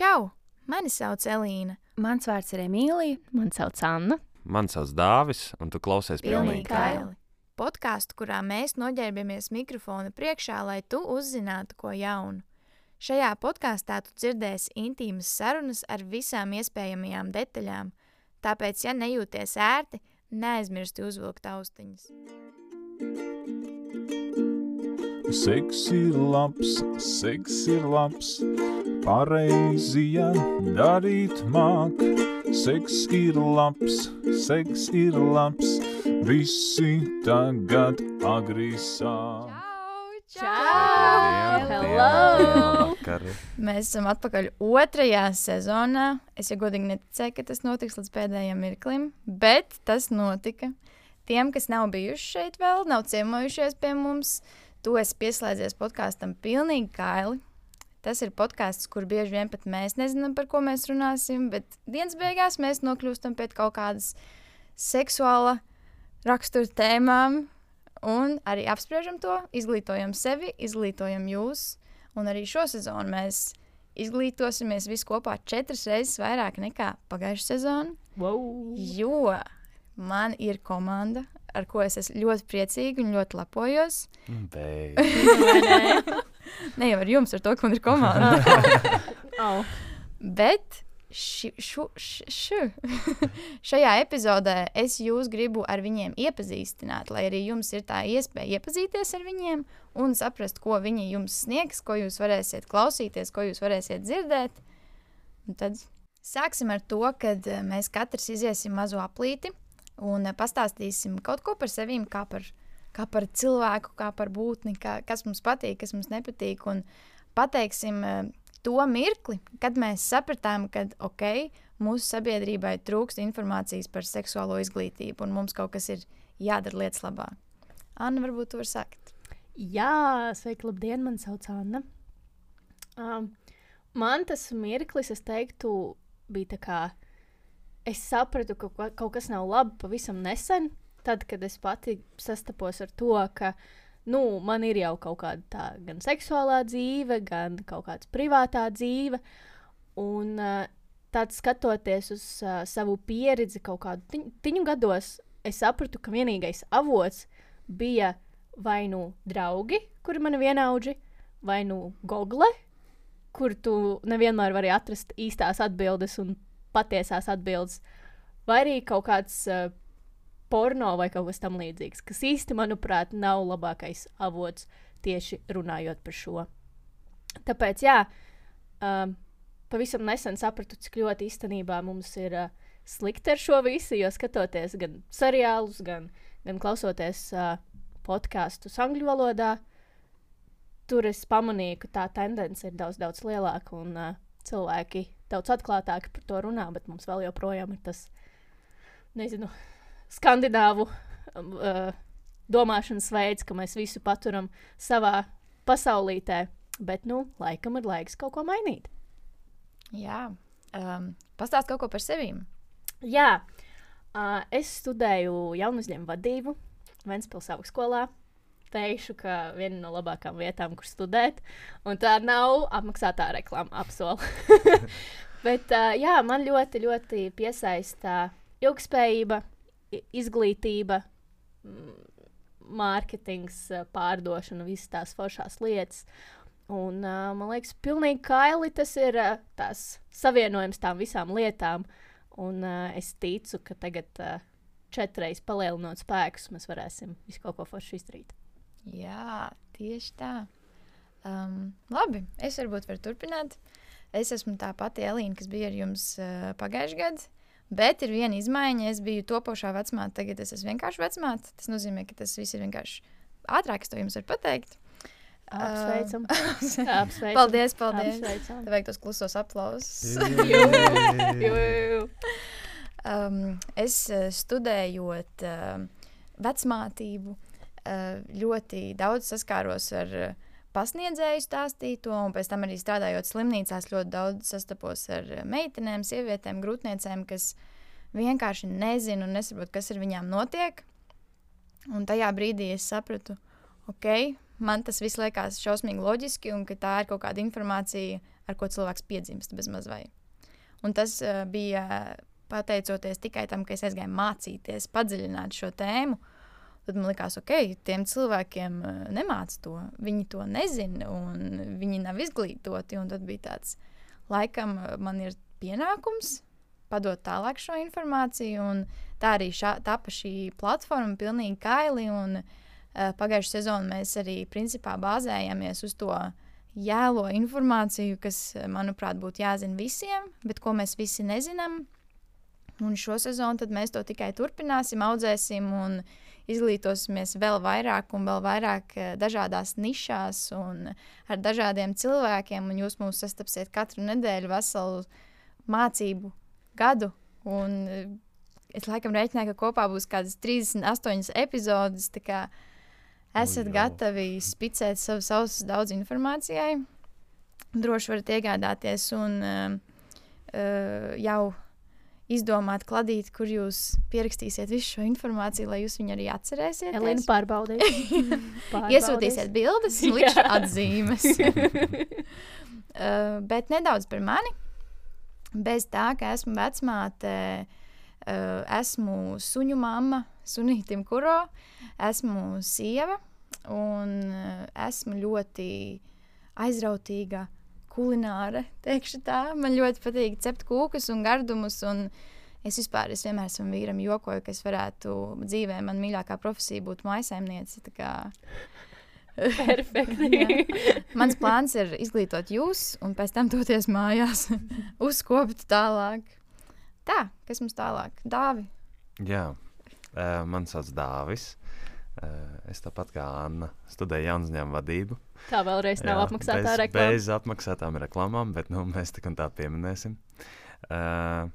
Čau! Mani sauc Elīna. Mans vārds ir Emīlija. Mani sauc Anna. Mani sauc Dāvis, un tu klausies Pilnīgi pilnīgi. kaili. Podkāstu, kurā mēs noģērbjamies mikrofona priekšā, lai tu uzzinātu ko jaunu. Šajā podkāstā tu dzirdēsi intīmas sarunas ar visām iespējamajām detaļām. Tāpēc, ja nejūties ērti, neaizmirsti uzvilkt austiņas. Seks ir labs, seks ir labs, pareizi, ja darīt māk. Seks ir labs, seks ir labs, visi tagad agri sāk. Čau! Hello! Vakar. Mēs esam atpakaļ otrajā sezonā. Es jau godīgi neticēju, ka tas notiks līdz pēdējiem mirklim, bet tas notika. Tiem, kas nav bijuši šeit vēl, nav ciemojušies pie mums, tu esi pieslēdzies podkāstam pilnīgi kaili. Tas ir podkāsts, kur bieži vien pat mēs nezinām, par ko mēs runāsim, bet dienas beigās mēs nokļūstam pie kaut kādas seksuāla rakstura tēmām un arī apspriežam to, izglītojam sevi, izglītojam jūs. Un arī šo sezonu mēs izglītosimies visi kopā četras reizes vairāk nekā pagājušā sezona. Wow. Jo man ir komanda, ar ko es esmu ļoti priecīga un ļoti lepojos. Beidz. Ne jau ar jums, ar to, ka man ir komanda. Oh. Bet ši, šu, š, šu. šajā epizodē es jūs gribu ar viņiem iepazīstināt, lai arī jums ir tā iespēja iepazīties ar viņiem un saprast, ko viņi jums sniegs, ko jūs varēsiet klausīties, ko jūs varēsiet dzirdēt. Un tad sāksim ar to, ka mēs katrs iziesim mazu aplīti un eh, pastāstīsim kaut ko par sevi, kā par, kā par cilvēku, kā par būtni, kā, kas mums patīk, kas mums nepatīk. Un pateiksim eh, to mirkli, kad mēs sapratām, ka ok, mūsu sabiedrībai trūkst informācijas par seksuālo izglītību, un mums kaut kas ir jādara lietas labā. Anna, varbūt tu vari sākt. Jā, sveiki, labdien, man sauc Anna. Um, man tas mirklis, es teiktu, bija tā kā. Es sapratu, ka kaut, kas nav labi pavisam nesen, tad, kad es pati sastapos ar to, ka nu, man ir jau kaut kāda tā, gan seksuālā dzīve, gan kaut kāda privātā dzīve. Un uh, tad skatoties uz uh, savu pieredzi kaut kādu tiņ, tiņu gados, es sapratu, ka vienīgais avots bija vai nu draugi, kuri man vienaudži, vai nu google, kur tu nevienmēr vari atrast īstās atbildes un patiesās atbildes, vai arī kaut kāds uh, porno vai kaut kas tamlīdzīgs, kas īsti, manuprāt, nav labākais avots tieši runājot par šo. Tāpēc, jā, um, pavisam nesen sapratu, cik ļoti īstenībā mums ir uh, slikti ar šo visu, jo skatoties gan seriālus, gan, gan klausoties uh, podkāstus angļu valodā, tur es pamanīju, ka tā tendence ir daudz, daudz lielāka un uh, cilvēki daudz atklātāki par to runā, bet mums vēl joprojām ir tas, nezinu, skandināvu um, uh, domāšanas veids, ka mēs visu paturam savā pasaulītē. Bet, nu, laikam ir laiks kaut ko mainīt. Jā, um, pastāst kaut ko par sevi. Jā, uh, es studēju jaunu uzņēmumu vadību Vēncpils augstskolā. Teikšu, ka viena no labākajām vietām, kur studēt, un tā nav apmaksātā reklāma, apsolu. Bet, uh, jā, man ļoti, ļoti piesaista ilgspējība, izglītība, mm, mārketings, pārdošana, visas tās foršās lietas. Un, uh, man liekas, pilnīgi kaili tas ir uh, tās savienojums tām visām lietām. Un uh, es ticu, ka tagad, uh, četreiz palielinot spēkus, mēs varēsim visu kaut ko foršu izdarīt. Jā, tieši tā. Um, labi, es varbūt varu turpināt. Es esmu tā pati Elīna, kas bija ar jums uh, pagājušajā gadā. Bet ir viena izmaiņa. Es biju topošā vecumā, tagad es esmu vienkārši vecumā. Tas nozīmē, ka tas viss ir vienkārši ātrāk, es to jums varu pateikt. Apsveicam! Apsveicam. Paldies, paldies! Apsveicam. Tev vajag tos klusos aplausus. Um, es uh, studējot uh, vecmātību, uh, ļoti daudz saskāros ar uh, pasniedzēju stāstīto, un pēc tam arī strādājot slimnīcās, ļoti daudz sastapos ar uh, meitenēm, sievietēm, grūtniecēm, kas vienkārši nezina un nesaprot, kas ar viņām notiek. Un tajā brīdī es sapratu, ok, man tas viss liekas šausmīgi loģiski, un ka tā ir kaut kāda informācija, ar ko cilvēks piedzimst bez mazvai. Un tas uh, bija pateicoties tikai tam, ka es aizgāju mācīties, padziļināt šo tēmu. Tad man liekas, ok, tiem cilvēkiem uh, nemāc to. Viņi to nezina, un viņi nav izglītoti. Tad bija tāds, laikam, uh, man ir pienākums padot tālāk šo informāciju. Tā arī šā, tapa šī platforma pilnīgi kaili. Un, uh, Pagājušā sezonā mēs arī principā bāzējāmies uz to jēlo informāciju, kas, manuprāt, būtu jāzina visiem, bet ko mēs visi nezinām. Un šo sezonu mēs to tikai turpināsim, audzēsim un izglītosimies vēl vairāk un vēl vairāk eh, dažādās nišās un ar dažādiem cilvēkiem. Un jūs mūs sastapsiet katru nedēļu veselu mācību gadu. Un eh, es laikam rēķināju, ka kopā būs kādas 38 epizodes. Esat jau. gatavi spicēt savus ausis daudz informācijai. Droši varat iegādāties un uh, uh, jau izdomāt kladīt, kur jūs pierakstīsiet visu šo informāciju, lai jūs viņu arī atcerēsieties. Elīna pārbaudīs. Iesūtīsiet bildes, likšu atzīmes. uh, bet nedaudz par mani. Bez tā, ka esmu vecmāte, uh, esmu suņu mamma, sunītim kuro, esmu sieva un uh, esmu ļoti aizrautīga kulināre. Man ļoti patīk cept kūkas un gardumus. Un es vispār es vienmēr esmu vīram jokoju, ka es varētu dzīvē, man mīļākā profesija būtu maisaimniece. Perfekti. Mans plāns ir izglītot jūs, un pēc tam doties mājās, uzkopt tālāk. Tā, kas mums tālāk? Dāvi. Jā, uh, man sauc Dāvis. Uh, es tāpat kā Anna studēju jaunuzņēmumu vadību. Tā vēlreiz nav Jā, apmaksātā bez, reklāma. Bez apmaksātām reklāmām, bet nu, mēs tik un tā pieminēsim. Uh,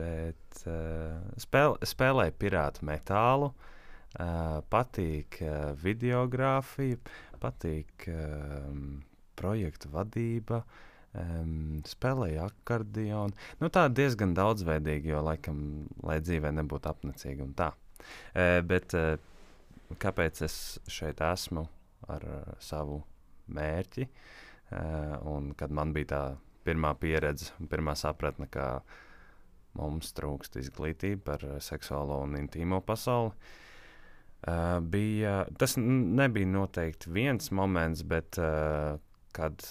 bet uh, spēl, spēlēju pirātu metālu, uh, patīk uh, videogrāfija, patīk um, projektu vadība. Um, spēlēju akordionu. Nu, tā diezgan daudzveidīgi, jo laikam, lai dzīvē nebūtu apnicīga un tā. Uh, bet uh, kāpēc es šeit esmu ar uh, savu mērķi? Uh, un kad man bija tā pirmā pieredze, pirmā sapratne, ka mums trūkst izglītība par uh, seksuālo un intīmo pasauli. Uh, bija, tas nebija noteikti viens moments, bet uh, kad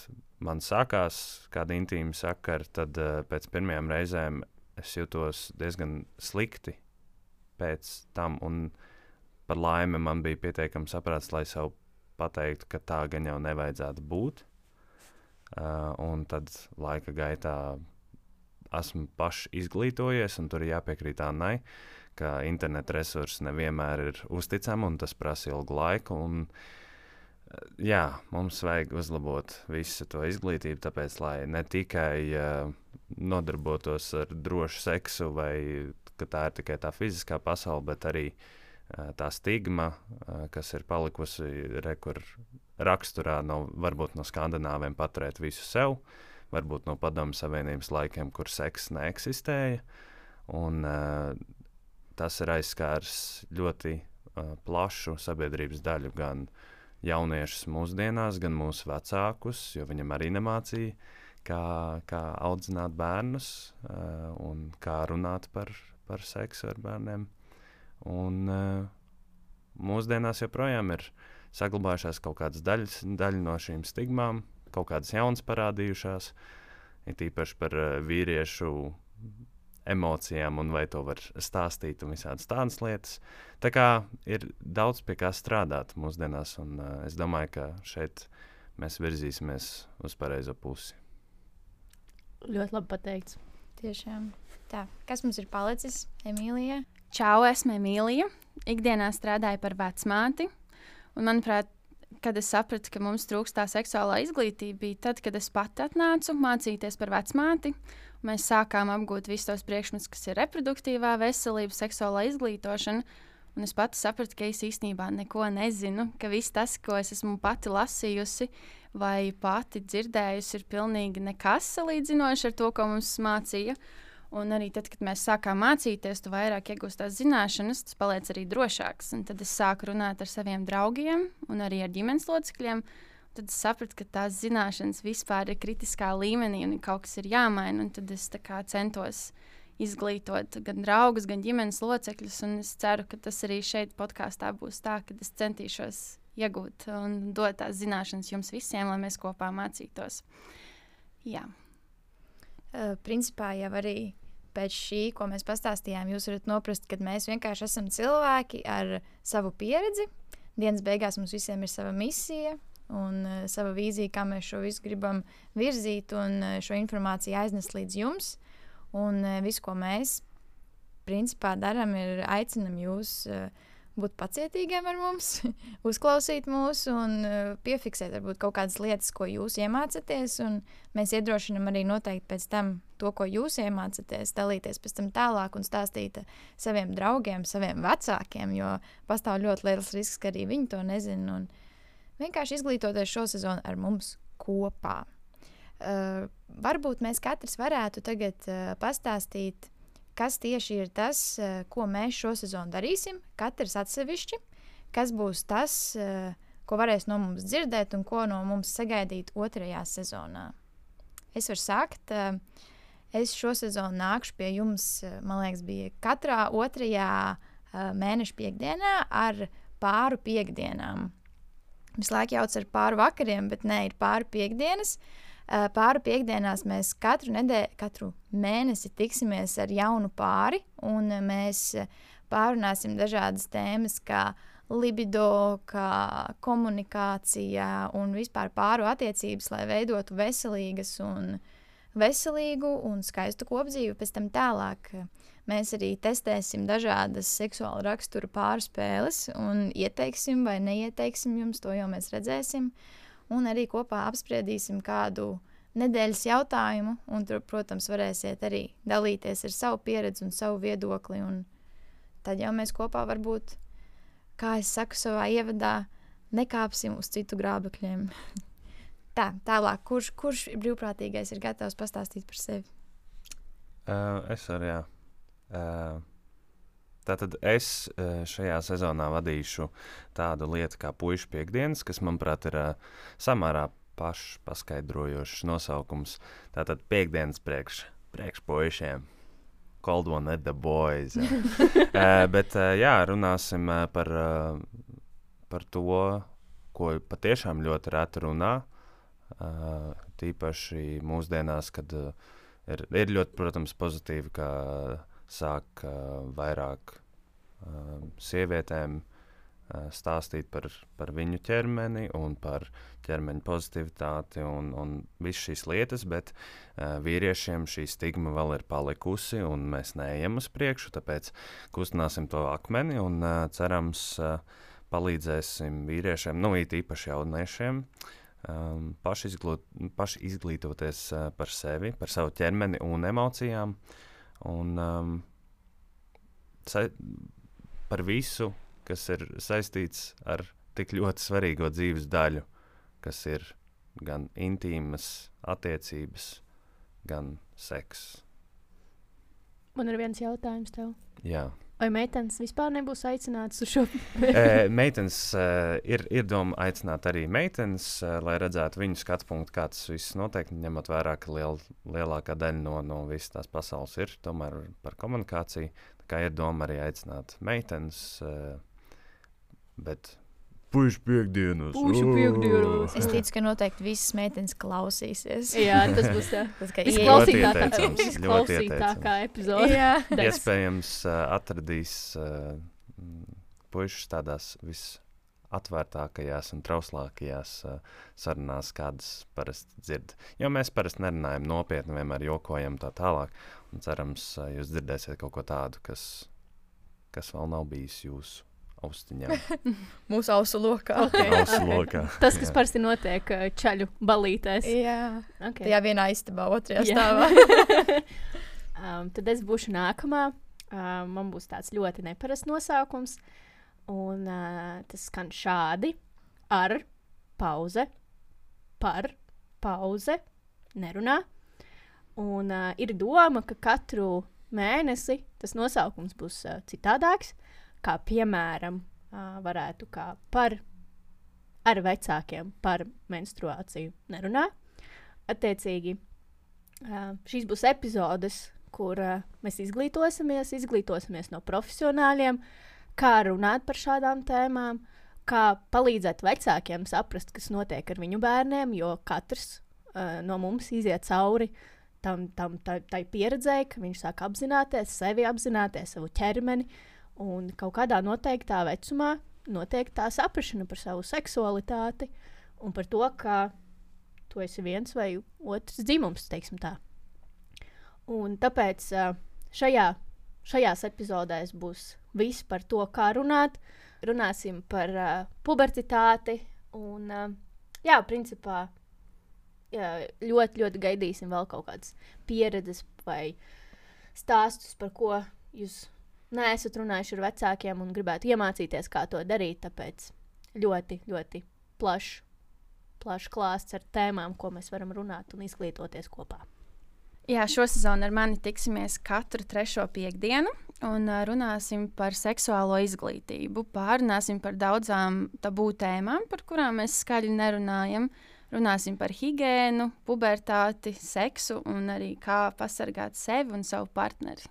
man sākās kāda intīma sakara, tad uh, pēc pirmajām reizēm es jutos diezgan slikti pēc tam. Un par laimi man bija pietiekami saprāts, lai sev pateiktu, ka tā gan jau nevajadzētu būt. Uh, un tad laika gaitā esmu pašs izglītojies, un tur ir jāpiekrīt Annai, ka interneta resursi nevienmēr ir uzticami, un tas prasa ilgu laiku. Un, uh, jā, mums vajag uzlabot visu to izglītību, tāpēc, lai ne tikai uh, nodarbotos ar drošu seksu, vai ka tā ir tikai tā fiziskā pasaule, bet arī uh, tā stigma, uh, kas ir palikusi rekur raksturā, no, varbūt no skandināviem paturēt visu sev, varbūt no padomu savienības laikiem, kur seks neeksistēja. Un, uh, tas ir aizskārs ļoti plašu sabiedrības daļu, gan jauniešus mūsdienās, gan mūsu vecākus, jo viņam arī nemācīja, kā, kā audzināt bērnus un kā runāt par, par seksu ar bērniem. Un, uh, mūsdienās joprojām ir saglabājušās kaut kādas daļas, daļa no šīm stigmām, kaut kādas jaunas parādījušās, ir īpaši par uh, vīriešu emocijām, un vai to var stāstīt, un visādas tādas lietas. Tā kā ir daudz pie kā strādāt mūsdienās, un uh, es domāju, ka šeit mēs virzīsimies uz pareizo pusi. Ļoti labi pateikts. Tiešām. Tā, kas mums ir palicis? Emīlija. Čau, esmu Emīlija. Ikdienā strādāju par vecmāti. Un, manuprāt, kad es sapratu, ka mums trūkst tā seksuālā izglītība, bija tad, kad es pati atnācu mācīties par vecmāti. Mēs sākām apgūt visus tos priekšmetus, kas ir reproduktīvā veselība, seksuālā izglītošana. Un es pati sapratu, ka es īstenībā neko nezinu, ka viss tas, ko es esmu pati lasījusi vai pati dzirdējusi, ir pilnīgi nekas salīdzinoši ar to, ko mums mācīja. Un arī tad, kad mēs sākām mācīties, tu vairāk iegūsi tās zināšanas, tas paliec arī drošāks. Un tad es sāku runāt ar saviem draugiem un arī ar ģimenes locekļiem. Tad es sapratu, ka tās zināšanas vispār ir kritiskā līmenī un kaut kas ir jāmaina. Un tad es centos izglītot gan draugus, gan ģimenes locekļus. Es ceru, ka tas arī šeit podkāstā būs tā, ka es centīšos iegūt un dot tās zināšanas jums visiem, lai mēs kopā mācītos. Jā. Uh, principā jau arī pēc šī, ko mēs pastāstījām, jūs varat noprast, ka mēs vienkārši esam cilvēki ar savu pieredzi. Dienas beigās mums visiem ir sava misija un uh, sava vīzija, kā mēs šo visu gribam virzīt un uh, šo informāciju aiznest līdz jums. Un uh, viss, ko mēs principā darām, ir aicinam jūs uh, būt pacietīgiem ar mums, uzklausīt mūs un uh, piefiksēt varbūt kaut kādas lietas, ko jūs iemācāties. Mēs iedrošinām arī noteikti pēc tam to, ko jūs iemācāties, dalīties pēc tam tālāk un stāstīt saviem draugiem, saviem vecākiem, jo pastāv ļoti liels risks, ka arī viņi to nezina. Vienkārši izglītoties šo sezonu ar mums kopā. Uh, varbūt mēs katrs varētu tagad uh, pastāstīt kas tieši ir tas, eh, ko mēs šo sezonu darīsim, katrs atsevišķi, kas būs tas, eh, ko varēs no mums dzirdēt un ko no mums sagaidīt otrajā sezonā. Es varu sākt, eh, es šo sezonu nākšu pie jums, man liekas, bija katrā otrajā mēneša piekdienā ar pāru piekdienām. Visu laiku jauc ar pāru vakariem, bet nē, ir pāru piekdienas. Uh, Eh, pāru piekdienās mēs katru nedēļu, katru mēnesi tiksimies ar jaunu pāri, un eh, mēs eh, pārunāsim dažādas tēmas, kā libido, kā komunikācija un vispār pāru attiecības, lai veidotu veselīgas un veselīgu un skaistu kopdzīvi. Pēc tam tālāk mēs arī testēsim dažādas seksuāla rakstura pārspēles un ieteiksim vai neieteiksim jums, to jau mēs redzēsim. Uh, un arī kopā apspriedīsim kādu nedēļas jautājumu. Un tur, protams, varēsiet arī dalīties ar savu pieredzi un savu viedokli. Un tad jau mēs kopā varbūt, kā es saku savā ievadā, nekāpsim uz citu grābekļiem. Tā, tālāk, kurš, kurš brīvprātīgais ir gatavs pastāstīt par sevi? Uh, es arī, jā. Uh, Tātad es eh, šajā sezonā vadīšu tādu lietu kā puikas piekdienas, kas, manuprāt, ir uh, samērā pašpaskaidrojošs nosaukums. Tātad piekdienas priekš, priekšpuišiem. Cold one at the boys. uh, bet, uh, jā, runāsim par, par to, ko patiešām ļoti reti runā. Tīpaši mūsdienās, kad ir, ir ļoti, protams, pozitīvi, ka sāk uh, vairāk uh, sievietēm uh, stāstīt par, par viņu ķermeni un par ķermeņa pozitivitāti un, un visas šīs lietas, bet uh, vīriešiem šī stigma vēl ir palikusi un mēs neejam uz priekšu, tāpēc kustināsim to akmeni un uh, cerams uh, palīdzēsim vīriešiem, nu īpaši jauniešiem, um, paši, izglūt, paši izglītoties uh, par sevi, par savu ķermeni un emocijām. Uh, un um, par visu, kas ir saistīts ar tik ļoti svarīgo dzīves daļu, kas ir gan intīmas attiecības, gan seks. Man ir viens jautājums tev. Jā. Vai meitenes vispār nebūs aicinātas uz šo? e, meitenes ir, ir doma aicināt arī meitenes, lai redzētu viņu skatu punktu, kā tas viss notiek. Ņemot vērā, ka liel, lielākā daļa no, no visas tās pasaules ir tomēr par komunikāciju. Tā kā ir doma arī aicināt meitenes, bet Pušu piekdienas. Pušu piekdienas. Es ticu, ka noteikti visas meitenes klausīsies. Jā, tas būs tā. Tas, ka izklausītākā, ļoti izklausītākā epizode. Jā. Iespējams, uh, atradīs uh, puikas tādās visatvērtākajās un trauslākajās uh, sarunās, kādas parasti dzird. Jo mēs parasti nerunājam nopietni, vienmēr jokojam tā tālāk. Un cerams, uh, jūs dzirdēsiet kaut ko tādu, kas, kas vēl nav bijis jūsu austiņām. Mūsu ausu lokā. Okay. ausu lokā. Tas, kas parasti notiek uh, čaļu balītēs. Jā, okay. tajā vienā istabā, otrajā Jā. stāvā. um, tad es būšu nākamā. Uh, man būs tāds ļoti neparasts nosaukums. Un uh, tas skan šādi: ar pauze, par pauze, nerunā. Un uh, ir doma, ka katru mēnesi tas nosaukums būs uh, citādāks. Kā piemēram, uh, varētu kā par ar vecākiem par menstruāciju nerunā. Attiecīgi, uh, šīs būs epizodes, kur uh, mēs izglītosimies, izglītosimies no profesionāļiem, kā runāt par šādām tēmām, kā palīdzēt vecākiem saprast, kas notiek ar viņu bērniem, jo katrs uh, no mums iziet cauri tam, tam tai, tai pieredzēji, ka viņš sāk apzināties sevi, apzināties savu ķermeni, un kaut kādā noteiktā vecumā notiek tā saprāšana par savu seksualitāti un par to, ka tu esi viens vai otrs dzimums, teiksim tā. Un tāpēc šajā, šajās epizodēs būs viss par to, kā runāt. Runāsim par uh, pubertitāti un, uh, jā, principā, jā, ļoti, ļoti gaidīsim vēl kaut kādas pieredzes vai stāstus, par ko jūs neesat runājuši ar vecākiem un gribētu iemācīties, kā to darīt. Tāpēc ļoti, ļoti plašs, plašs klāsts ar tēmām, ko mēs varam runāt un izglītoties kopā. Jā, šo sezonu ar mani tiksimies katru trešo piekdienu un runāsim par seksuālo izglītību. Pārunāsim par daudzām tabū tēmām, par kurām mēs skaļi nerunājam. Runāsim par higiēnu, pubertāti, seksu un arī kā pasargāt sevi un savu partneri.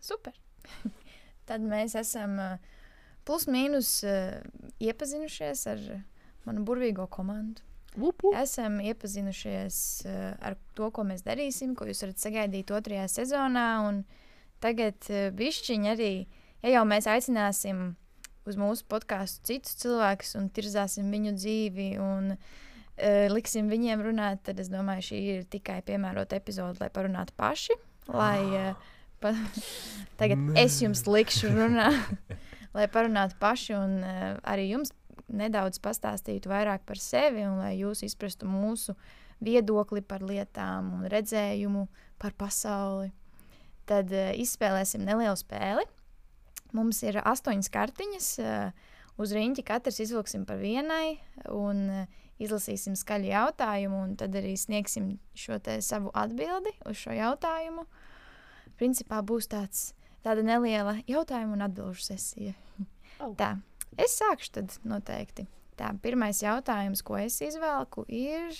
Super! Tad mēs esam uh, plus mīnus uh, iepazinušies ar manu burvīgo komandu. Vup, vup. Esam iepazinušies uh, ar to, ko mēs darīsim, ko jūs varat sagaidīt otrajā sezonā. Un tagad bišķiņi arī, ja jau mēs aicināsim uz mūsu podkāstu citus cilvēkus un tirzāsim viņu dzīvi un uh, liksim viņiem runāt, tad es domāju, šī ir tikai piemērota epizode, lai parunātu paši. Lai, uh, pa, tagad Nē. es jums likšu runāt, lai parunātu paši un uh, arī jums nedaudz pastāstītu vairāk par sevi un lai jūs izprastu mūsu viedokli par lietām un redzējumu par pasauli. Tad uh, izspēlēsim nelielu spēli. Mums ir astoņas kartiņas. Uh, uz rīņķa katrs izvilksim par vienai un uh, izlasīsim skaļu jautājumu, un tad arī sniegsim šo savu atbildi uz šo jautājumu. Principā būs tāds, tāda neliela jautājumu un atbildžu sesija. Oh. Tā, es sākšu tad noteikti. Tā, pirmais jautājums, ko es izvelku, ir,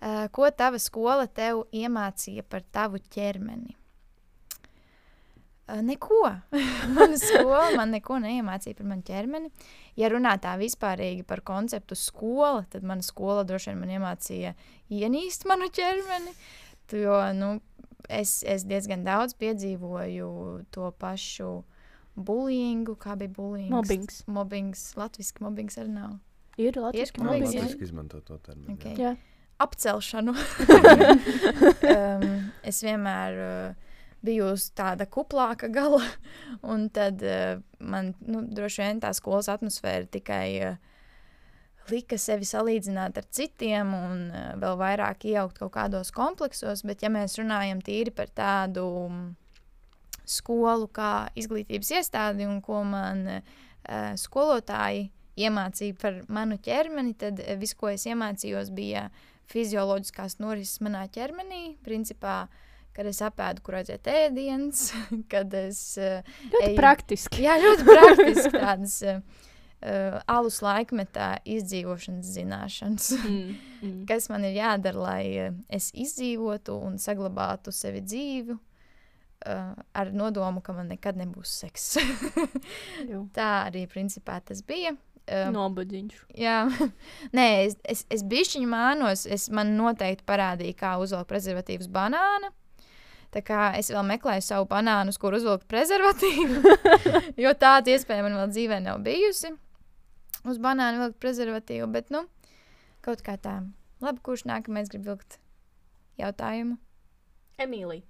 uh, ko tava skola tev iemācīja par tavu ķermeni? Uh, neko. Mana skola man neko neiemācīja par manu ķermeni. Ja runā tā vispārīgi par konceptu skola, tad mana skola droši vien man iemācīja ienīst manu ķermeni. Tu, jo nu, es, es diezgan daudz piedzīvoju to pašu bullyingu, kā bija bullying. Mobbings. Mobbings, latviski mobbings arī nav. Ir latviešu monēta. liekas, izmanto to terminu. Okay. Jā. Apcelšanu. um, es vienmēr uh, biju uz tāda kuplāka gala, un tad uh, man nu, droši vien tā skolas atmosfēra tikai uh, lika sevi salīdzināt ar citiem un uh, vēl vairāk iejaukt kaut kādos kompleksos. Bet, ja mēs runājam tīri par tādu mm, skolu kā izglītības iestādi un ko man uh, skolotāji iemācīja par manu ķermeni, tad viss, ko es iemācījos, bija fizioloģiskās norises manā ķermenī. Principā, kad es apēdu, kur aiziet ēdienas, kad es uh, Ļoti Ej. praktiski. Jā, ļoti praktiski tādas uh, uh, alus laikmetā izdzīvošanas zināšanas. Mm, mm. Kas man ir jādara, lai uh, es izdzīvotu un saglabātu sevi dzīvu, uh, ar nodomu, ka man nekad nebūs seks. Jū. Tā arī principā tas bija. Um, Nobadziņš. Jā, nē, es, es, es bišķiņu mānos. Es man noteikti parādīju, kā uzvilkt prezervatīvus banāna. Tā kā es vēl meklēju savu banānu, kur uzvilkt prezervatīvu. jo tāda iespēja man vēl dzīvē nav bijusi. Uz banāna vilkt prezervatīvu, bet nu, kaut kā tā. Labi, kurš nākamais grib vilkt jautājumu? Emīlija.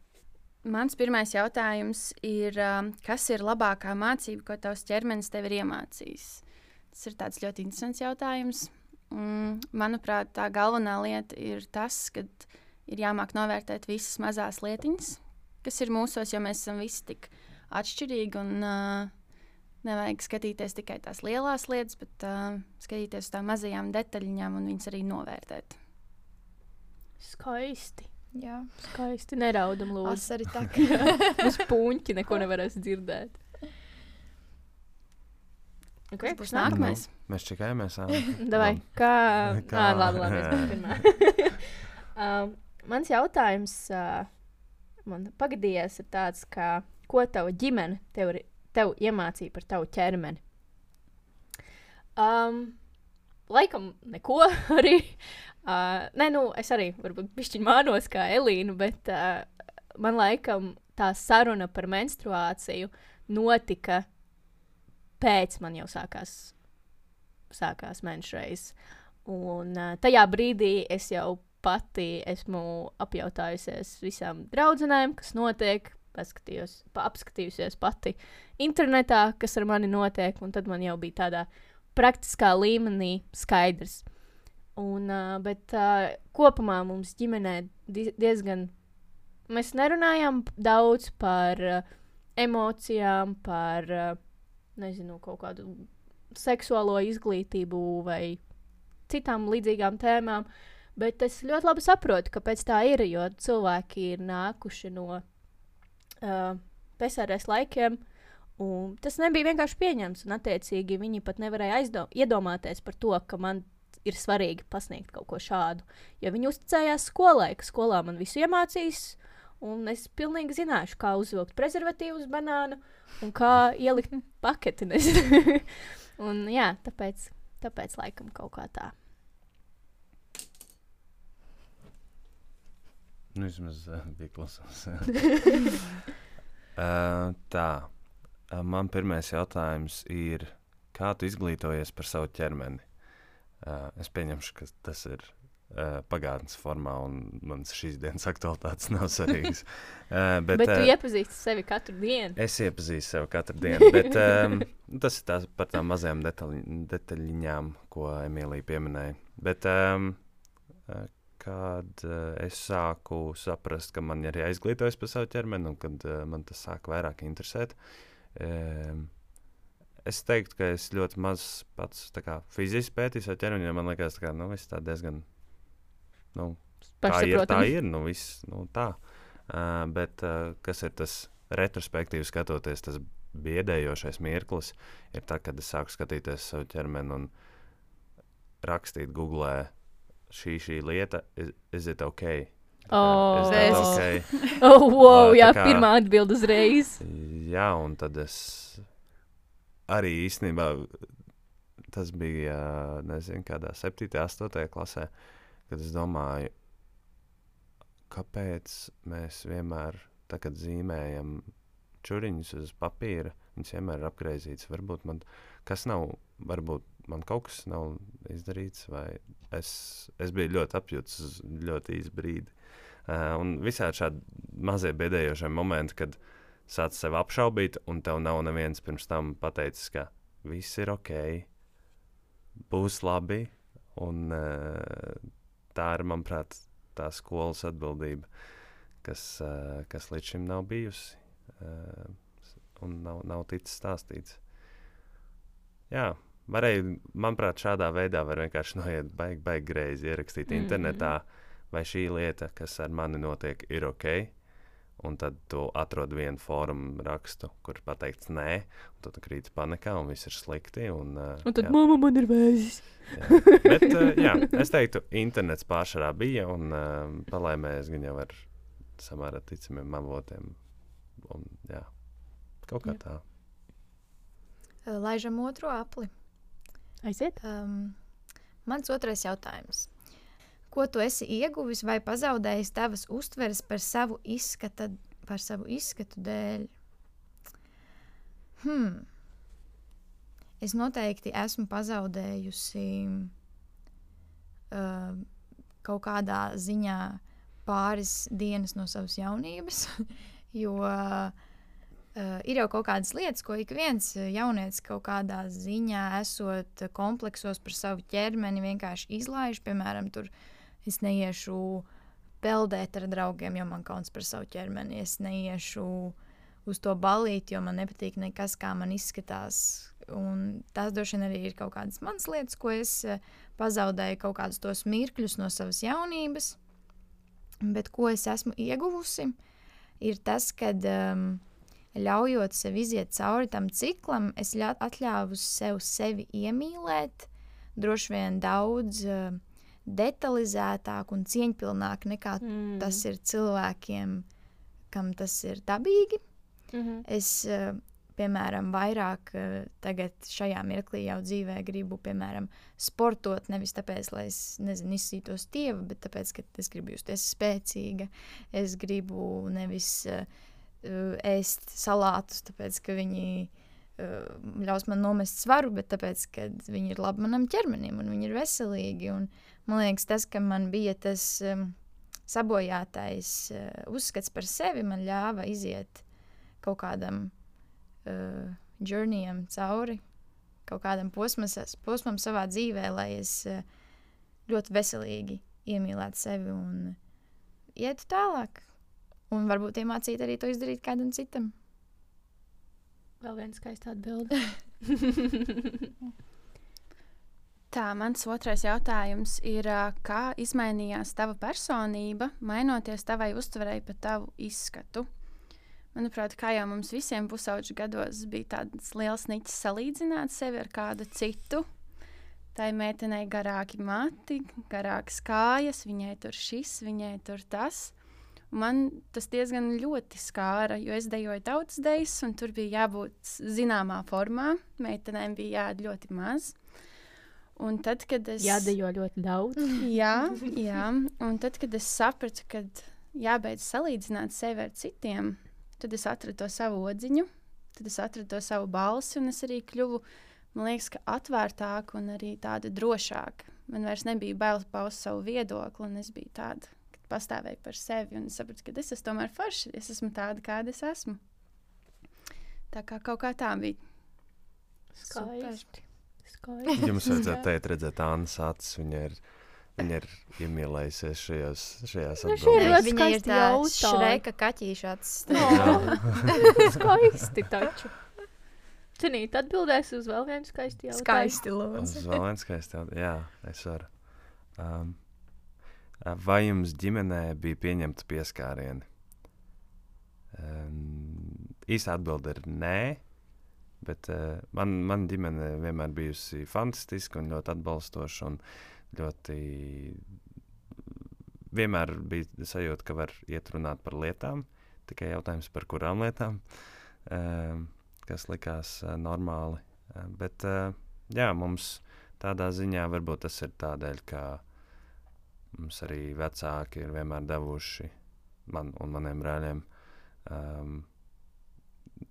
Mans pirmais jautājums ir, um, kas ir labākā mācība, ko tavs ķermenis tev ir iemācījis? Tas ir tāds ļoti interesants jautājums. Mm, manuprāt, tā galvenā lieta ir tas, ka ir jāmāk novērtēt visas mazās lietiņas, kas ir mūsos, jo mēs esam visi tik atšķirīgi. Un, uh, nevajag skatīties tikai tās lielās lietas, bet uh, skatīties uz tām mazajām detaļiņām un viņas arī novērtēt. Skaisti. Jā, Skaisti. Neraudam, lūdzu. asari tā. Uz puņķi neko nevarēs dzirdēt. Okay, Kas būs? Nākamais. Nu, mēs čekājamies. Davai, kā? Kā? kā? Ā, labi, labi, es pirmā. um, mans jautājums uh, man pagadījies ir tāds, ka, ko tava ģimene tev, ir- tev iemācīja par tavu ķermeni? Um, laikam neko arī. Uh, nē, nu, es arī varbūt bišķiņ mānos kā Elīna, bet uh, man laikam tā saruna par menstruāciju notika pēc man jau sākās sākās menšreiz. Un uh, tajā brīdī es jau pati esmu apjautājusies visām draudzenēm, kas notiek, pa, apskatījusies pati internetā, kas ar mani notiek, un tad man jau bija tādā praktiskā līmenī skaidrs. Un, uh, bet uh, kopumā mums ģimenē di diezgan. Mēs nerunājām daudz par uh, emocijām, par uh, nezinu, kaut kādu seksuālo izglītību vai citām līdzīgām tēmām. Bet es ļoti labi saprotu, kāpēc tā ir. Jo cilvēki ir nākuši no uh, PSRS laikiem, un tas nebija vienkārši pieņemts. Un, attiecīgi, viņi pat nevarēja aizdom, iedomāties par to, ka man ir svarīgi pasniegt kaut ko šādu. Jo viņi uzticējās skolai, ka skolā man visu iemācīs, un es pilnīgi zināšu, kā uzvilkt prezervatīvu uz banānu un kā ielikt paketi. un, jā, tāpēc, tāpēc laikam kaut kā tā. Nu, vismaz uh, bija klusums. uh, tā. Uh, man pirmais jautājums ir, kā tu izglītojies par savu ķermeni? Uh, es pieņemšu, ka tas ir uh, pagātnes formā, un manas šīs dienas aktualitātes nav svarīgas. Uh, bet, Bet, tu uh, iepazīsti sevi katru dienu. Es iepazīstu sevi katru dienu, bet um, tas ir tās, par tām mazajām detaļ, detaļiņām, ko Emīlija pieminēja. Bet, um, uh, kad uh, es sāku saprast, ka man ir jāizglītojas par savu ķermeni, un kad uh, man tas sāk vairāk interesēt, um, es teiktu, ka es ļoti maz pats kā, fiziski pētīju savu ķermeni. jo Man liekas, ka nu, viss tā diezgan. Nu, tā ir, tā ir. Nu, viss, nu, tā. Uh, bet uh, kas ir tas retrospektīvi skatoties, tas biedējošais mirklis, ir tad, kad es sāku skatīties savu ķermeni un rakstīt Google. Šī, šī lieta, is, is it ok? Oh, that es- okay? Oh, wow, tā jā, kā- pirmā atbilde uzreiz. Jā, un tad es arī īstenībā tas bija, nezinu, kādā 7, 8 klasē, kad es domāju, kāpēc mēs vienmēr, tā, kad zīmējam čuriņus uz papīra, viņas vienmēr ir apgaizītas. Varbūt man kas nav, varbūt man kaut kas nav izdarīts, vai es, es biju ļoti apjūts uz ļoti īsu brīdi. Uh, un visādi šādi mazie biedējošie momenti, kad sāc sevi apšaubīt, un tev nav neviens pirms tam pateicis, ka viss ir ok, būs labi. Un, uh, tā ir, manuprāt, tā skolas atbildība, kas, uh, kas līdz šim nav bijusi uh, un nav, nav ticis stāstīts. Jā, varēja, manuprāt, šādā veidā var vienkārši noiet baigi, baigi greizi, ierakstīt mm Mhm. -hmm. internetā, vai šī lieta, kas ar mani notiek, ir ok. Un tad tu atrod vienu fórumu rakstu, kur pateikts nē, un tad tu krīti panikā, un viss ir slikti. Un, uh, Un tad jā. mamma man ir vēzis. Bet, uh, jā, es teiktu, internets pārsvarā bija, un uh, palēmēs gan jau ar samērā ticamiem avotiem. Un, jā, kaut kā Jā. tā. Laižam otro apli. Aiziet. Um, mans otrais jautājums. Ko tu esi ieguvis vai pazaudējis tavas uztveres par savu izskata, par savu izskatu dēļ? Hmm. Es noteikti esmu pazaudējusi uh, kaut kādā ziņā pāris dienas no savas jaunības, jo uh, Uh, ir jau kaut kādas lietas, ko ik viens uh, jaunietis kaut kādā ziņā, esot uh, kompleksos par savu ķermeni, vienkārši izlaiž. Piemēram, tur es neiešu peldēt ar draugiem, jo man kauns par savu ķermeni. Es neiešu uz to balīti, jo man nepatīk nekas, kā man izskatās. Un tās droši vien arī ir kaut kādas manas lietas, ko es pazaudēju, kaut kādus tos mirkļus no savas jaunības. Bet ko es esmu ieguvusi, ir tas, ka um, ļaujot sev iziet cauri tam ciklam, es atļāvu sev sevi iemīlēt, droši vien daudz uh, detalizētāk un cieņpilnāk nekā Mm. tas ir cilvēkiem, kam tas ir dabīgi. Mhm. Es, eh, piemēram, vairāk eh, tagad šajā mirklī jau dzīvē gribu, piemēram, sportot. Nevis tāpēc, lai es nezinu, izsītos tievu, bet tāpēc, ka es gribu justies spēcīga. Es gribu nevis uh, ēst salātus, tāpēc, ka viņi uh, ļaus man nomest svaru, bet tāpēc, ka viņi ir labi manam ķermenim un viņi ir veselīgi. Un, man liekas, tas, ka man bija tas um, sabojātais uh, uzskats par sevi, man ļāva iziet kaut kādam uh, journeyam cauri, kaut kādam posmas, posmam savā dzīvē, lai es uh, ļoti veselīgi iemīlētu sevi un ietu tālāk. Un varbūt iemācīt arī to izdarīt kādam citam. Vēl viena skaista atbilde. Tā, mans otrais jautājums ir, kā izmainījās tava personība, mainoties tavai uztverei par tavu izskatu? Manuprāt, kā jau mums visiem pusauģu gados bija tāds liels niķis salīdzināt sevi ar kādu citu. Tā ir meitenei garāki mati, garākas kājas, viņai tur šis, viņai tur tas. Un Man tas diezgan ļoti skāra, jo es dejoju tautas dejas, un tur bija jābūt zināmā formā. Meitenēm bija jādara ļoti maz. Un tad, kad es. Jādejo ļoti daudz. Jā, jā. Un tad, kad es sapratu, ka jābeidz salīdzināt sevi ar citiem, tad es atradu to savu odziņu, tad es atradu to savu balsi, un es arī kļuvu, man liekas, ka atvērtāka un arī tāda drošāka. Man vairs nebija bail paust savu viedokli, un es biju tāda, pastāvēju par sevi, un sapratu, ka es esmu tomēr forša, es esmu tāda, kāda es esmu. Tā kā kaut kā tā bija. Skaisti. Skaisti. Jums vajadzētu teikt, redzēt, Annas acis. Viņa ir, viņa ir iemīlējusies šajos, šajās Nu, ļoti Viņa ir skaisti tā jautājumi. šreka kaķīšāts. No. Skaisti taču. Cenīt, atbildēs uz vēl vienu skaistu jautājumu. Skaisti, Uz lūdzu. vēl viens skaists jautājums. Jā, es varu. Um, vai jums ģimenē bija pieņemta pieskārieni? Īsa atbilde ir nē. Bet uh, man, man ģimene vienmēr bijusi fantastiska un ļoti atbalstoša. Un ļoti vienmēr bija sajūta, ka var iet runāt par lietām. Tikai jautājums par kurām lietām, kas likās uh, normāli. Bet uh, jā, mums tādā ziņā varbūt tas ir tādēļ, ka mums arī vecāki ir vienmēr devuši man un maniem brāļiem um,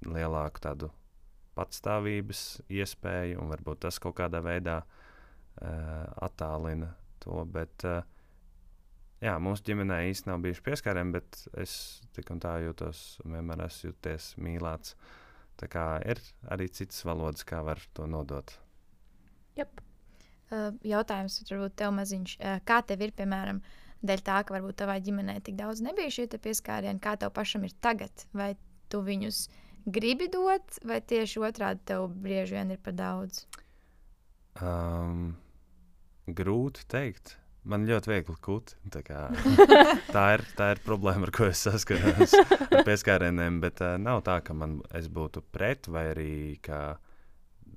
lielāku tādu patstāvības iespēju, un varbūt tas kaut kādā veidā uh, attālina to. Bet, uh, jā, mūsu ģimenē īstenībā nav bijuši pieskārieni, bet es tik un tā jūtos, vienmēr esmu jūties mīlēts. Tā kā ir arī citas valodas, kā var to nodot. Jep. Uh, jautājums varbūt tev maziņš. Uh, kā tev ir, piemēram, dēļ tā, ka varbūt tavā ģimenē tik daudz nebija šie pieskārieni, kā tev pašam ir tagad? Vai tu viņus gribi dot, vai tieši otrādi tev bieži vien ir par daudz? Um, grūti pateikt. Man ļoti viegli kūt. Tā, kā, tā, ir, tā ir problēma, ar ko es saskaros ar pieskārieniem. Bet uh, nav tā, ka man, es būtu pret, vai arī ka,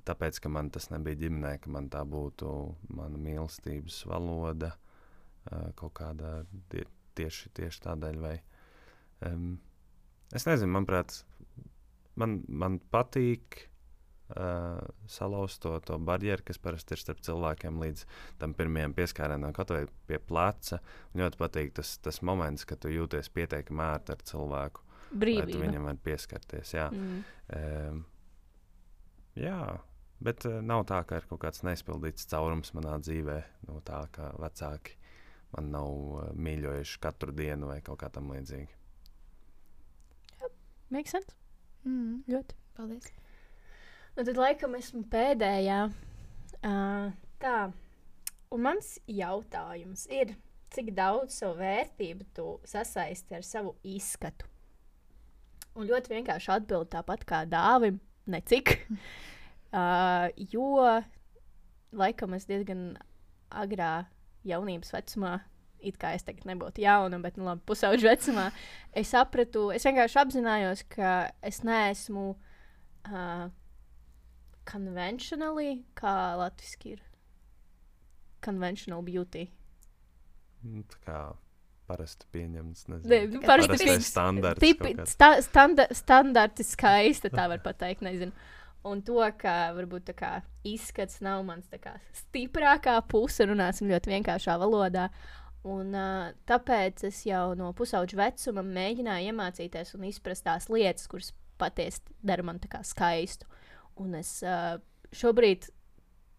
tāpēc, ka man tas nebija ģimenē, ka man tā būtu mana mīlestības valoda kaut kādā tie, tieši, tieši tādēļ. Vai, um, es nezinu, manuprāt, man, man patīk uh, salauzt to, to barjeru, kas parasti ir starp cilvēkiem līdz tam pirmajam pieskārienam, kaut vai pie pleca. Man ļoti patīk tas, tas moments, kad tu jūties pietiekami ērti ar cilvēku, lai tu Brīvība. viņam vari pieskarties. Jā, Mm. um, jā bet uh, nav tā, ka ir kaut kāds neizpildīts caurums manā dzīvē, no tā, ka vecāki man nav uh, mīļojuši katru dienu vai kaut kā tam līdzīga. Make sense? Mm, Ļoti. paldies. Nu, tad laikam esmu pēdējā. Uh, tā. Un mans jautājums ir, cik daudz savu vērtību tu sasaisti ar savu izskatu? Un ļoti vienkārši atbild tāpat kā dāvim, necik. Uh, jo laikam es diezgan agrā jaunības vecumā it kā es tagad nebūtu jauna, bet, nu, labi, pusauģu vecumā, es sapratu, es vienkārši apzinājos, ka es neesmu uh, conventionally, kā latviešu ir. Conventional beauty. Nu, tā kā parasti pieņemts. Nezinu, Ne, nu, parasti pieņemts. standarts. Tipi, sta, standa, standarti skaista, tā var pateikt, nezinu. Un to, ka varbūt kā izskats nav mans kā stiprākā puse, runāsim ļoti vienkāršā valodā. Un, uh, tāpēc es jau no pusauģa vecuma mēģināju iemācīties un izprast tās lietas, kuras patiesi dara man skaistu. Un es uh, šobrīd,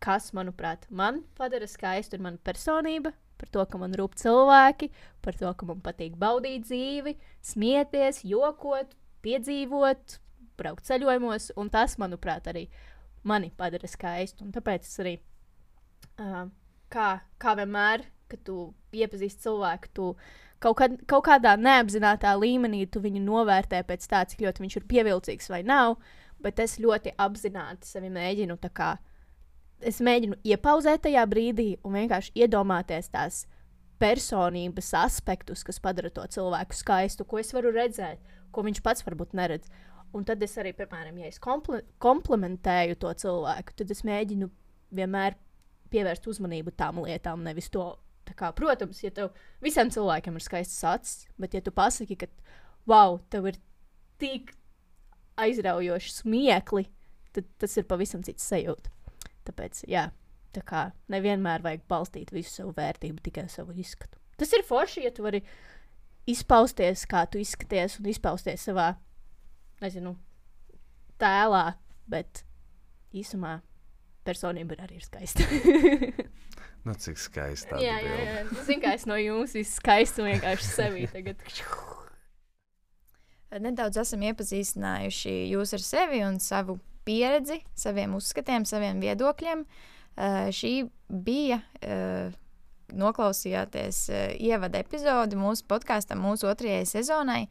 kas manuprāt, man padara skaistu, ir mana personība, par to, ka man rūp cilvēki, par to, ka man patīk baudīt dzīvi, smieties, jokot, piedzīvot, braukt ceļojumos, un tas, manuprāt, arī mani padara skaistu. Un tāpēc es arī, uh, kā, kā vienmēr, kad tu iepazīsti cilvēku, tu kaut, kad, kaut kādā neapzinātajā līmenī viņu novērtē pēc tā, cik ļoti viņš ir pievilcīgs vai nav, bet es ļoti apzināti sevi mēģinu tā kā. Es mēģinu iepauzēt tajā brīdī un vienkārši iedomāties tās personības aspektus, kas padara to cilvēku skaistu, ko es varu redzēt, ko viņš pats varbūt neredz. Un tad es arī, piemēram, ja es kompli komplementēju to cilvēku, tad es mēģinu vienmēr pievērst uzmanību tām lietām, nevis to. Kā, protams, ja tev visiem cilvēkiem ir skaists acis, bet ja tu pasaki, ka, wow, tev ir tik aizraujoši smiekli, tad tas ir pavisam cits sajūta. Tāpēc, jā, tā kā nevienmēr vajag balstīt visu savu vērtību tikai uz savu izskatu. Tas ir forši, ja tu vari izpausties, kā tu izskaties, un izpausties savā, nezinu, tēlā, bet īsumā personība ir arī skaista. Nu, cik skaisti tā jā, jā, jā. Zinu, kā es no jums izskaistu vienkārši sevi tagad. Nedaudz esam iepazīstinājuši jūs ar sevi un savu pieredzi, saviem uzskatiem, saviem viedokļiem. Uh, šī bija, uh, noklausījāties uh, ievada epizodi mūsu podkāstam, mūsu otrajai sezonai.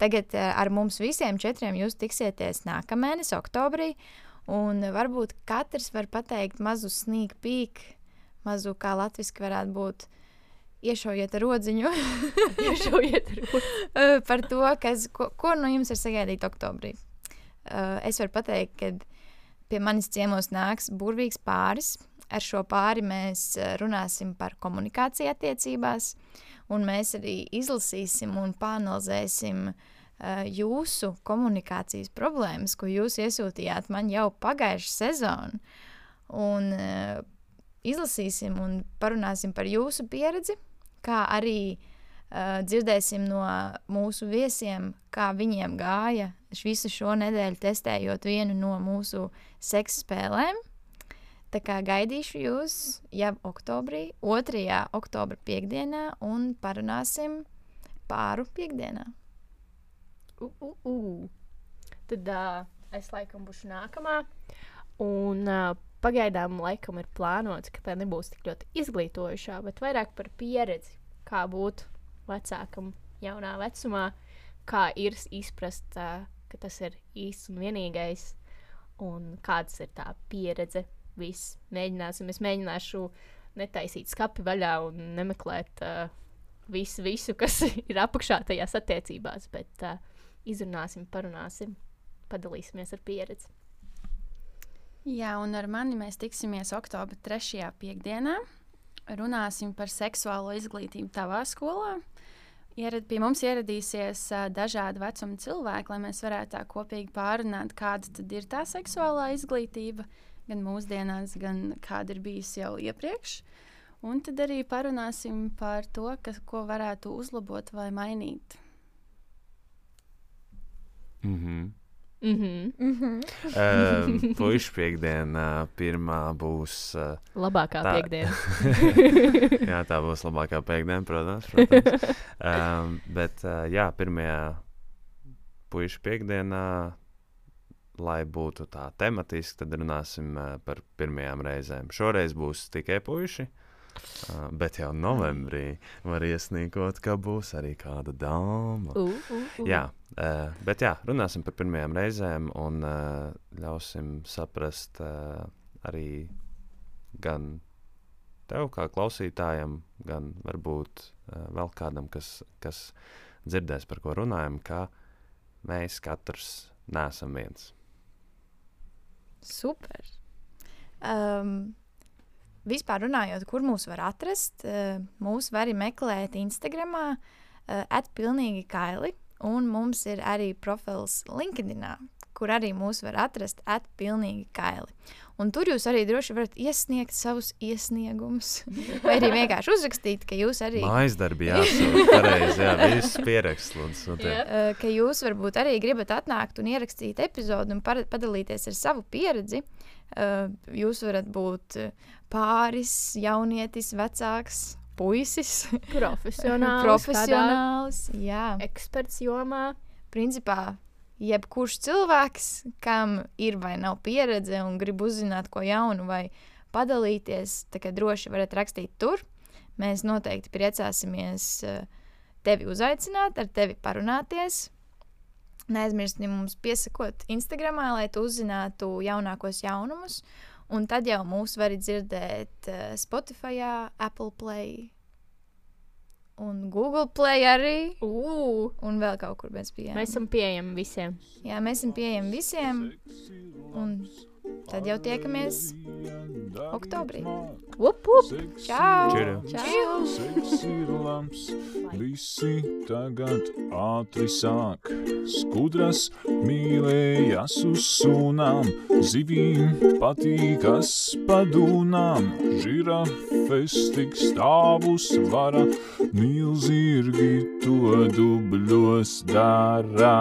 Tagad uh, ar mums visiem četriem jūs tiksieties nākamēnes, oktobrī. Un varbūt katrs var pateikt mazu sneak peek, mazu kā latviešu varētu būt. Iešaujiet ar rodziņu. Iešaujiet ar Uh, par to, kas, ko, ko no jums ir sagaidīt oktobrī. Uh, es varu pateikt, ka pie manis ciemos nāks burvīgs pāris. Ar šo pāri mēs uh, runāsim par komunikāciju attiecībās, un mēs arī izlasīsim un panelizēsim uh, jūsu komunikācijas problēmas, ko jūs iesūtījāt man jau pagājušā sezonā. Un uh, izlasīsim un parunāsim par jūsu pieredzi, kā arī uh, dzirdēsim no mūsu viesiem, kā viņiem gāja visu šo nedēļu testējot vienu no mūsu seksa spēlēm. Tā kā gaidīšu jūs jau oktobrī, 2. oktobra piekdienā, un parunāsim pāru piekdienā. Uh, uh, uh. Tad uh, es laikam būšu nākamā. Un uh, pagaidām laikam ir plānots, ka tā nebūs tik ļoti izglītojošā, bet vairāk par pieredzi, kā būt vecākam, jaunā vecumā, kā ir izprast, uh, ka tas ir īsts un vienīgais, un kādas ir tā pieredze. Viss mēģināsim. Es mēģināšu netaisīt skapi vaļā un nemeklēt uh, visu, visu, kas ir apakšā tajās attiecībās, bet uh, izrunāsim, parunāsim, padalīsimies ar pieredzi. Jā, un ar mani mēs tiksimies oktobra 3. piekdienā. Runāsim par seksuālo izglītību tavā skolā. Ierad, pie mums ieradīsies uh, dažādi vecuma cilvēki, lai mēs varētu tā kopīgi pārunāt, kāda ir tā seksuālā izglītība, gan mūsdienās, gan kāda ir bijusi jau iepriekš. Un tad arī parunāsim par to, kas, ko varētu uzlabot vai mainīt. Mm -hmm. Mm -hmm. Mm -hmm. uh, Puisšu piekdiena pirmā būs. Uh, Labākā Tā- piekdiena. jā, tā būs labākā piekdiena, protams. protams. um, bet, uh, jā, pirmajā puikas piekdienā, lai būtu tā tematiski, tad runāsim par pirmajām reizēm. Šoreiz būs tikai puiši. Uh, bet jau novembrī var iesnīkot, ka būs arī kāda dāma. Uh, uh, uh. Jā, uh, bet jā, runāsim par pirmajām reizēm un uh, ļausim saprast uh, arī gan tev kā klausītājam, gan varbūt uh, vēl kādam, kas, kas dzirdēs, par ko runājam, ka mēs katrs neesam viens. Super. Um, vispār runājot, kur mūs var atrast, uh, mūs var arī meklēt Instagram, uh, atpilnīgi kaili, un mums ir arī profils LinkedIn, kur arī mūs var atrast atpilnīgi kaili. Un tur jūs arī droši varat iesniegt savus iesniegumus, vai arī vienkārši uzrakstīt, ka jūs arī. Mājas darbi jāsaka, pareizi, jā, viss pieraksts, ka jūs varbūt arī gribat atnākt un ierakstīt epizodu un padalīties ar savu pieredzi. Jūs varat būt pāris, jaunietis, vecāks, puisis, Profesionāls. profesionāls. Jā, Eksperts jomā. principā jebkurš cilvēks, kam ir vai nav pieredze un grib uzzināt ko jaunu vai padalīties, kā droši varat rakstīt tur. Mēs noteikti priecāsimies eh, tevi uzaicināt, ar tevi parunāties. Neaizmirstiet mums piesakot Instagram, lai tu uzzinātu jaunākos jaunumus. Un tad jau mūs var dzirdēt uh, Spotify, Apple Play un Google Play arī. Ugh, Un vēl kaut kur mēs bijām. mēs esam pieejami visiem. Jā, mēs esam pieejami visiem. Un tad jau tiekamies oktobrī. Up, up. Čau! Čau! Labs, visi tagad ātri sāk. Skudras mīlējas uz sunām, zivīm patīkas padūnām. Žirafes tik stāvus vara, milzīgi to dubļos dara.